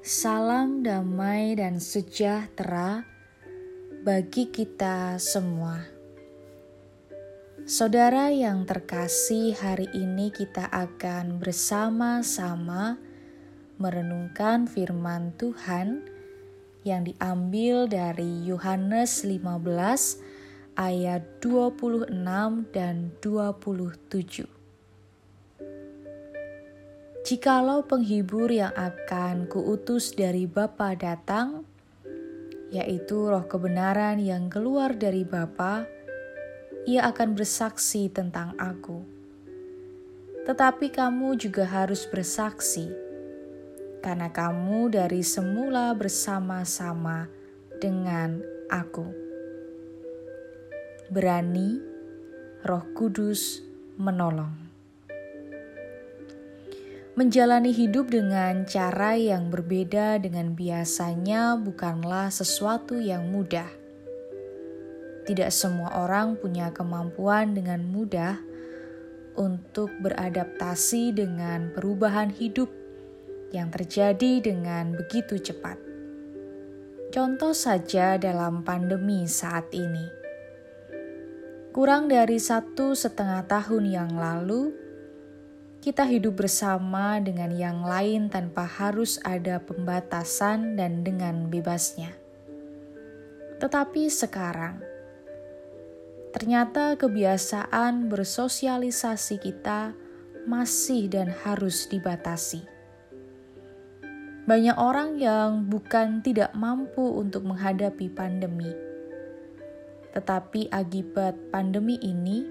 Salam damai dan sejahtera bagi kita semua. Saudara yang terkasih, hari ini kita akan bersama-sama merenungkan firman Tuhan yang diambil dari Yohanes 15 ayat 26 dan 27. Jikalau penghibur yang akan kuutus dari Bapa datang, yaitu roh kebenaran yang keluar dari Bapa, ia akan bersaksi tentang aku. Tetapi kamu juga harus bersaksi, karena kamu dari semula bersama-sama dengan aku. Berani, Roh Kudus menolong menjalani hidup dengan cara yang berbeda dengan biasanya bukanlah sesuatu yang mudah. Tidak semua orang punya kemampuan dengan mudah untuk beradaptasi dengan perubahan hidup yang terjadi dengan begitu cepat. Contoh saja dalam pandemi saat ini. Kurang dari satu setengah tahun yang lalu, kita hidup bersama dengan yang lain tanpa harus ada pembatasan dan dengan bebasnya. Tetapi sekarang, ternyata kebiasaan bersosialisasi kita masih dan harus dibatasi. Banyak orang yang bukan tidak mampu untuk menghadapi pandemi, tetapi akibat pandemi ini,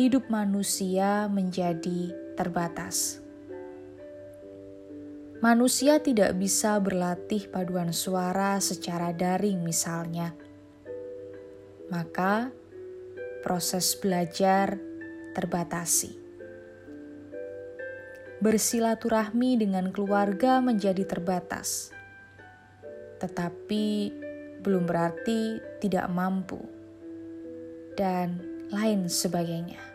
hidup manusia menjadi terbatas. Manusia tidak bisa berlatih paduan suara secara daring, misalnya. Maka, proses belajar terbatasi. Bersilaturahmi dengan keluarga menjadi terbatas, tetapi belum berarti tidak mampu, dan lain sebagainya.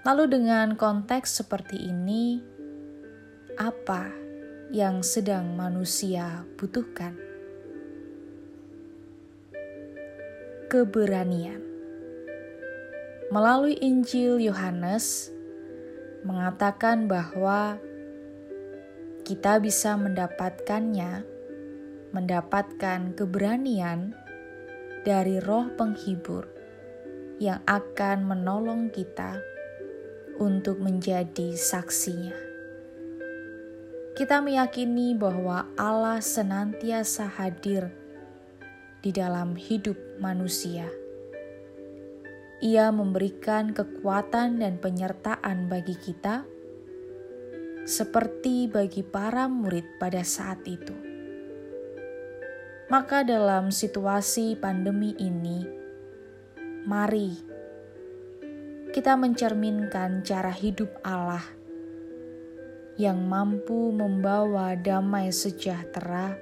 Lalu, dengan konteks seperti ini, apa yang sedang manusia butuhkan? Keberanian melalui Injil Yohanes mengatakan bahwa kita bisa mendapatkannya, mendapatkan keberanian dari Roh Penghibur yang akan menolong kita untuk menjadi saksinya. Kita meyakini bahwa Allah senantiasa hadir di dalam hidup manusia. Ia memberikan kekuatan dan penyertaan bagi kita, seperti bagi para murid pada saat itu. Maka, dalam situasi pandemi ini, mari kita mencerminkan cara hidup Allah yang mampu membawa damai sejahtera,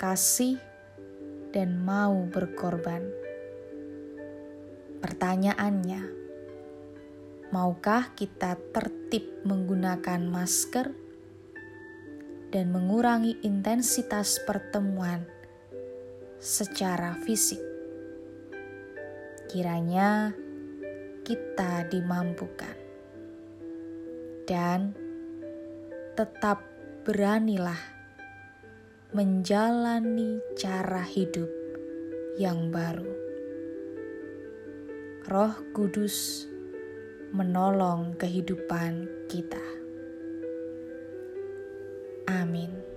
kasih, dan mau berkorban. Pertanyaannya, maukah kita tertib menggunakan masker dan mengurangi intensitas pertemuan secara fisik? Kiranya kita dimampukan. Dan tetap beranilah menjalani cara hidup yang baru. Roh Kudus menolong kehidupan kita. Amin.